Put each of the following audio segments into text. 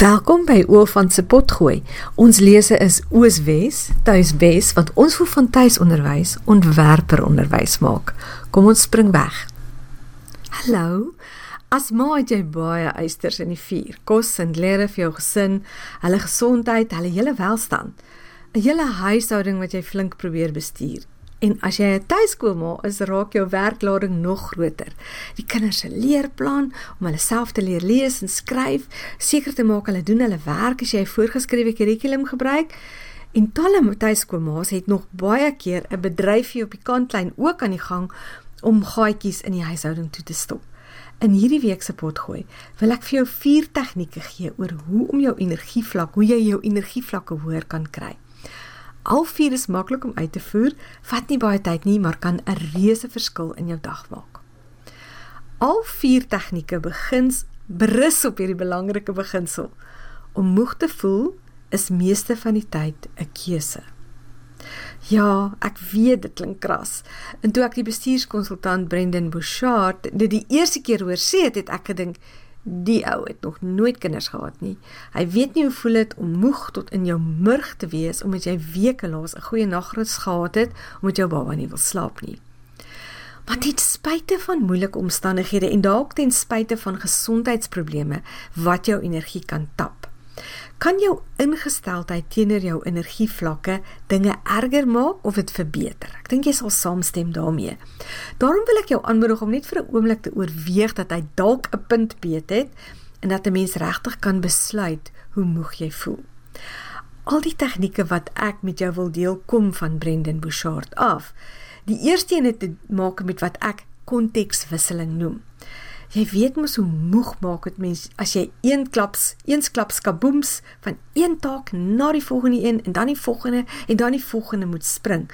Welkom by Oofan se potgooi. Ons lese is Ooswes, Tuiswes wat ons voel van tuisonderwys ontwerper onderwys maak. Kom ons spring weg. Hallo. As ma het jy baie eisters in die vuur. Kos en klere vir jou gesin, hulle gesondheid, hulle hele welstand. 'n Hele huishouding wat jy flink probeer bestuur. En as jy 'n tuiskoolma is, raak jou werklading nog groter. Die kinders se leerplan om hulle self te leer lees en skryf, seker te maak hulle doen hulle werk as jy 'n voorgeskrewe kurrikulum gebruik. En talle tuiskoolma's het nog baie keer 'n bedryfie op die kantlyn ook aan die gang om gaatjies in die huishouding toe te stop. In hierdie week se potgooi wil ek vir jou vier tegnieke gee oor hoe om jou energievlak, hoe jy jou energievlakke hoër kan kry. Al vier is maklik om uit te voer, vat nie baie tyd nie, maar kan 'n reuse verskil in jou dag maak. Al vier tegnieke begins berus op hierdie belangrike beginsel. Om moeg te voel is meeste van die tyd 'n keuse. Ja, ek weet dit klink kras. En toe ek die bestuurskonsultant Brendan Bouchard dit die eerste keer hoor sê het, het ek gedink Die ou het nog nooit kinders gehad nie. Hy weet nie hoe voel dit om moeg tot in jou murg te wees omdat jy weke laas 'n goeie nagrus gehad het omdat jou baba nie wil slaap nie. Maar ten spyte van moeilike omstandighede en dalk ten spyte van gesondheidsprobleme wat jou energie kan tap, kan jou ingesteldheid teenoor jou energievlakke dinge erger maak of dit verbeter. Ek dink jy sal saamstem daarmee. Daarom wil ek jou aanmoedig om net vir 'n oomblik te oorweeg dat hy dalk 'n punt beet het en dat 'n mens regtig kan besluit hoe moeg jy voel. Al die tegnieke wat ek met jou wil deel kom van Brendan Bouchard af. Die eerste een het te maak met wat ek kontekswisseling noem. Jy weet mos hoe moeg maak dit mens as jy een klaps, eens klaps kabooms van een taak na die volgende een en dan die volgende en dan die volgende moet spring.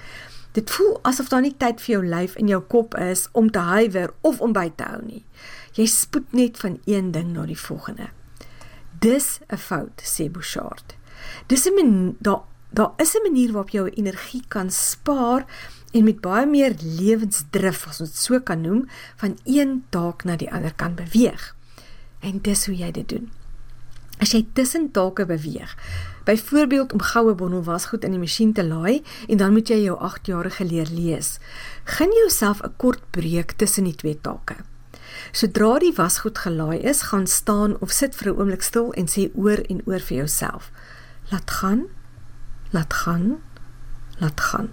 Dit voel asof daar nie tyd vir jou lyf en jou kop is om te huiwer of om by te hou nie. Jy spoed net van een ding na die volgende. Dis 'n fout, sê Bouchard. Dis 'n daar daar is 'n manier waarop jy jou energie kan spaar en met baie meer lewensdrif as ons dit so kan noem van een taak na die ander kan beweeg. En dis hoe jy dit doen. As jy tussen take beweeg, byvoorbeeld om goue bondel wasgoed in die masjien te laai en dan moet jy jou 8-jarige leer lees, gun jouself 'n kort breek tussen die twee take. Sodra die wasgoed gelaai is, gaan staan of sit vir 'n oomblik stil en sê oor en oor vir jouself: Laat gaan. Laat gaan. Laat gaan.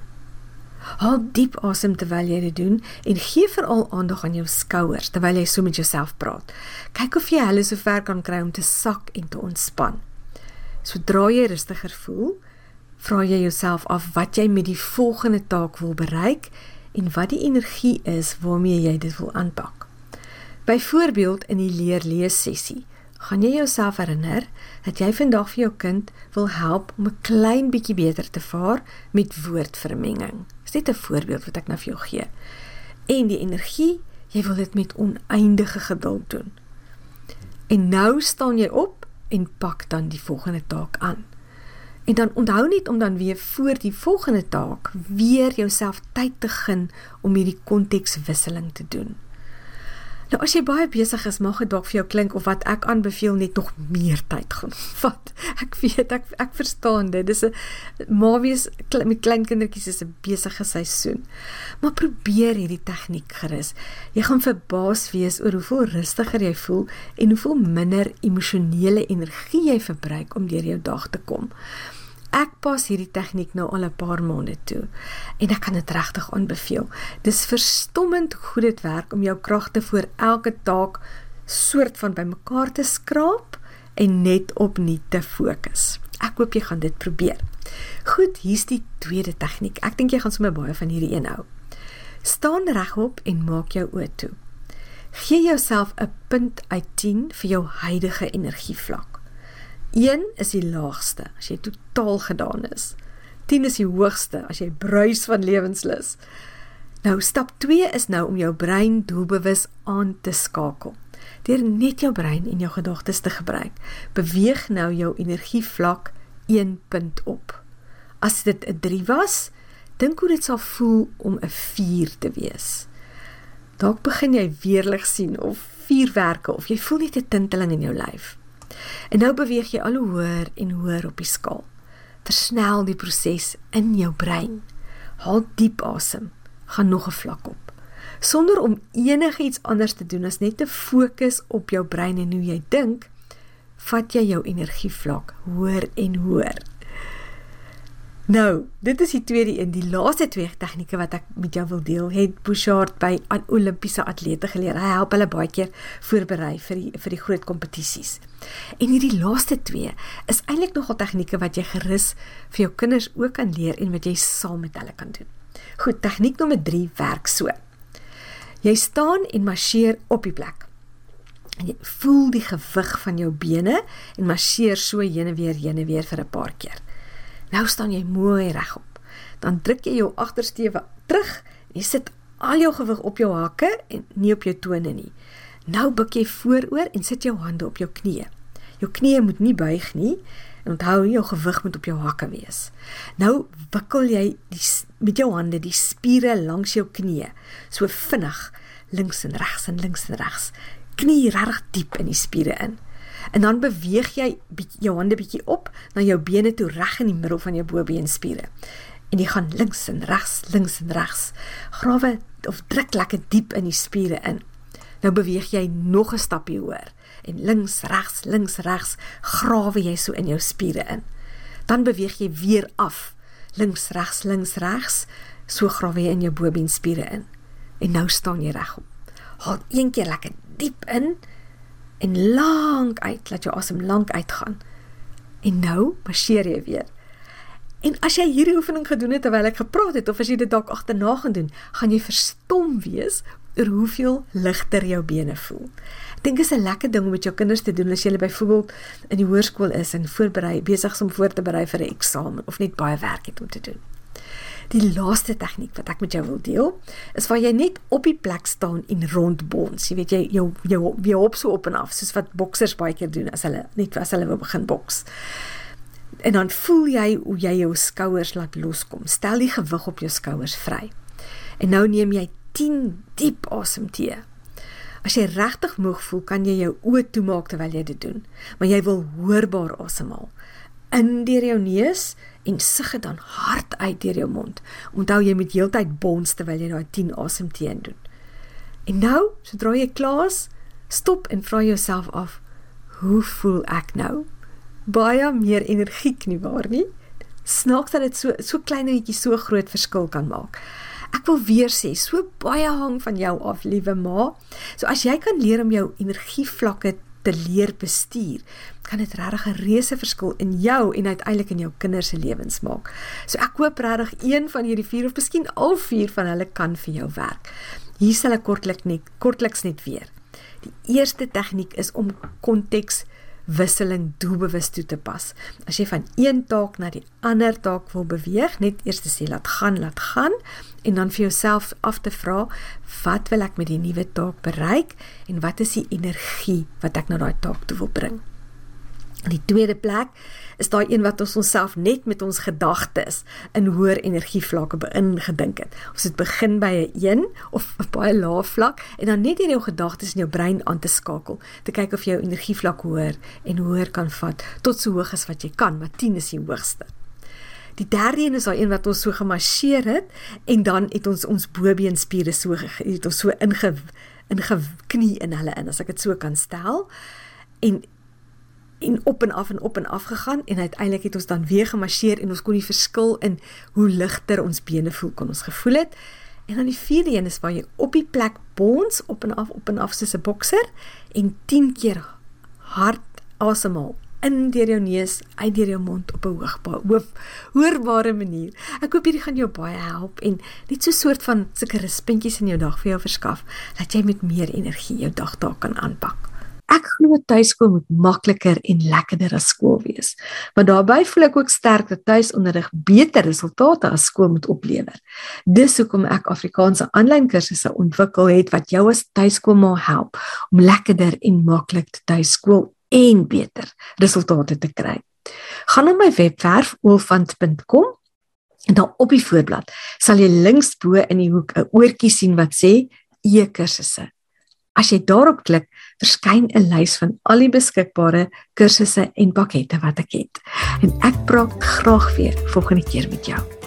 Haal diep asem terwyl jy dit doen en gee veral aandag aan jou skouers terwyl jy so met jouself praat. Kyk of jy hulle so ver kan kry om te sak en te ontspan. Sodra jy rustiger voel, vra jy jouself af wat jy met die volgende taak wil bereik en wat die energie is waarmee jy dit wil aanpak. Byvoorbeeld in die leer lees sessie gaan jy jouself herinner dat jy vandag vir jou kind wil help om 'n klein bietjie beter te vaar met woordvermenging. Dis net 'n voorbeeld wat ek nou vir jou gee. En die energie, jy wil dit met oneindige geduld doen. En nou staan jy op en pak dan die volgende taak aan. En dan onthou net om dan weer voor die volgende taak weer jouself tyd te gun om hierdie kontekswisseling te doen. Nou as jy baie besig is, mag dit dalk vir jou klink of wat ek aanbeveel net nog meer tyd gaan vat. Ek weet ek ek verstaan dit. Dis 'n maar wees met klein kindertjies is 'n besige seisoen. Maar probeer hierdie tegniek gerus. Jy gaan verbaas wees oor hoeveel rustiger jy voel en hoeveel minder emosionele energie jy verbruik om deur jou dag te kom. Ek pas hierdie tegniek nou al 'n paar maande toe en ek kan dit regtig aanbeveel. Dis verstommend hoe goed dit werk om jou kragte vir elke taak soort van bymekaar te skraap en net op nuut te fokus. Ek hoop jy gaan dit probeer. Goed, hier's die tweede tegniek. Ek dink jy gaan sommer baie van hierdie een hou. Staan regop en maak jou oë toe. Gee jouself 'n punt uit 10 vir jou huidige energievlak. 1 is die laagste as jy totaal gedaan is. 10 is die hoogste as jy bruis van lewenslus. Nou stap 2 is nou om jou brein doelbewus aan te skakel. Deur net jou brein en jou gedagtes te gebruik, beweeg nou jou energievlak 1 punt op. As dit 'n 3 was, dink hoe dit sal voel om 'n 4 te wees. Dalk begin jy weerlig sien of vuurwerke of jy voel net 'n tinteling in jou lyf. En nou beweeg jy al hoër en hoër op die skaal. Versnel die proses in jou brein. Haal diep asem. Gaan nog 'n vlak op. Sonder om enigiets anders te doen as net te fokus op jou brein en hoe jy dink, vat jy jou energievlak hoër en hoër. Nou, dit is die tweede een, die laaste twee tegnieke wat ek met jou wil deel. Het Bouchard by aan Olimpiese atlete geleer. Hy help hulle baie keer voorberei vir die vir die groot kompetisies. En hierdie laaste twee is eintlik nogal tegnieke wat jy gerus vir jou kinders ook kan leer en wat jy saam met hulle kan doen. Goed, tegniek nommer 3 werk so. Jy staan en marseer op die plek. En jy voel die gewig van jou bene en marseer so heen en weer heen en weer vir 'n paar keer. Nou staan jy mooi regop. Dan druk jy jou agtersteewe terug jy sit al jou gewig op jou hakke en nie op jou tone nie. Nou buig jy vooroor en sit jou hande op jou knieë. Jou knieë moet nie buig nie en onthou jou gewig moet op jou hakke wees. Nou wikkel jy die met jou hande die spiere langs jou knieë so vinnig links en regs en links en regs. Knie reg diep in die spiere in. En dan beweeg jy jou hande bietjie op na jou bene toe reg in die middel van jou bobeenspiere. En jy gaan links en regs, links en regs. Grawe of druk lekker diep in die spiere in. Nou beweeg jy nog 'n stapie hoër en links, regs, links, regs grawe jy so in jou spiere in. Dan beweeg jy weer af. Links, regs, links, regs. So grawe jy in jou bobeenspiere in. En nou staan jy regop. Haal een keer lekker diep in en lank uit, laat jou asem lank uitgaan. En nou marseer jy weer. En as jy hierdie oefening gedoen het terwyl ek gepraat het of as jy dit dalk agterna gaan doen, gaan jy verstom wees oor hoeveel ligter jou bene voel. Ek dink dit is 'n lekker ding om met jou kinders te doen as jy byvoorbeeld in die hoërskool is en voorberei besig is om voor te berei vir 'n eksamen of net baie werk het om te doen. Die laaste tegniek wat ek met jou wil deel, is waar jy net op die plek staan en rondbons. Jy weet jy jou jou jy hop so op en af soos wat boksers baie keer doen as hulle net as hulle wil begin boks. En dan voel jy hoe jy jou skouers laat loskom. Stel die gewig op jou skouers vry. En nou neem jy 10 diep asemteë. As jy regtig moeg voel, kan jy jou oë toemaak terwyl jy dit doen, maar jy wil hoorbaar asemhaal. In deur jou neus en sug dit dan hard uit deur jou mond. Onthou jy moet heeltyd bons terwyl jy daai 10 asemteë doen. En nou, sodra jy klaar is, stop en vra jouself af, hoe voel ek nou? Baie meer energiek nie waar nie? Snaaks dat dit so so klein netjie so groot verskil kan maak. Ek wil weer sê, so baie hang van jou af, liewe ma. So as jy kan leer om jou energievlakke te leer bestuur, kan dit regtig 'n reuse verskil in jou en uiteindelik in jou kinders se lewens maak. So ek hoop regtig een van hierdie vier of miskien al vier van hulle kan vir jou werk. Hier sal ek kortliks net kortliks net weer. Die eerste tegniek is om konteks wisseling doelbewus toe te pas. As jy van een taak na die ander taak wil beweeg, net eers te sê laat gaan, laat gaan en dan vir jouself af te vra, wat wil ek met die nuwe taak bereik en wat is die energie wat ek na daai taak toe wil bring? In die tweede plek is daai een wat ons onsself net met ons gedagtes in hoër energievlakke beïngedink het. Ons het begin by 'n 1 of 'n baie lae vlak en dan net in jou gedagtes in jou brein aan te skakel, te kyk of jou energievlak hoër en hoër kan vat tot so hoog as wat jy kan, maar 10 is die hoogste. Die derde een is daai een wat ons so gemasseer het en dan het ons ons bobeenspiere so het ons so inge ingeknie in hulle in as ek dit so kan stel. En en op en af en op en af gegaan en uiteindelik het ons dan weer gemarseer en ons kon die verskil in hoe ligter ons bene voel kon ons gevoel het. En dan die vierde een is waar jy op die plek bons op en af op en af soos 'n bokser en 10 keer hard asemhaal in deur jou neus uit deur jou mond op 'n hoogbaar hoof hoorbare manier. Ek hoop hierdie gaan jou baie help en net so 'n soort van sulke ruspuntjies in jou dag vir jou verskaf dat jy met meer energie jou dag daar kan aanpak. Ek glo tuiskool moet makliker en lekkerder as skool wees. Maar daarbey voel ek ook sterk dat tuisonderrig beter resultate as skool moet oplewer. Dis hoekom ek Afrikaanse aanlyn kursusse ontwikkel het wat jou as tuiskool moet help om lekkerder en maklik te tuiskool en beter resultate te kry. Gaan na my webwerf oolfant.com en dan op die voorblad sal jy links bo in die hoek 'n oortjie sien wat sê e-kursusse As jy daarop klik, verskyn 'n lys van al die beskikbare kursusse en pakkette wat ek het. En ek praat graag weer volgende keer met jou.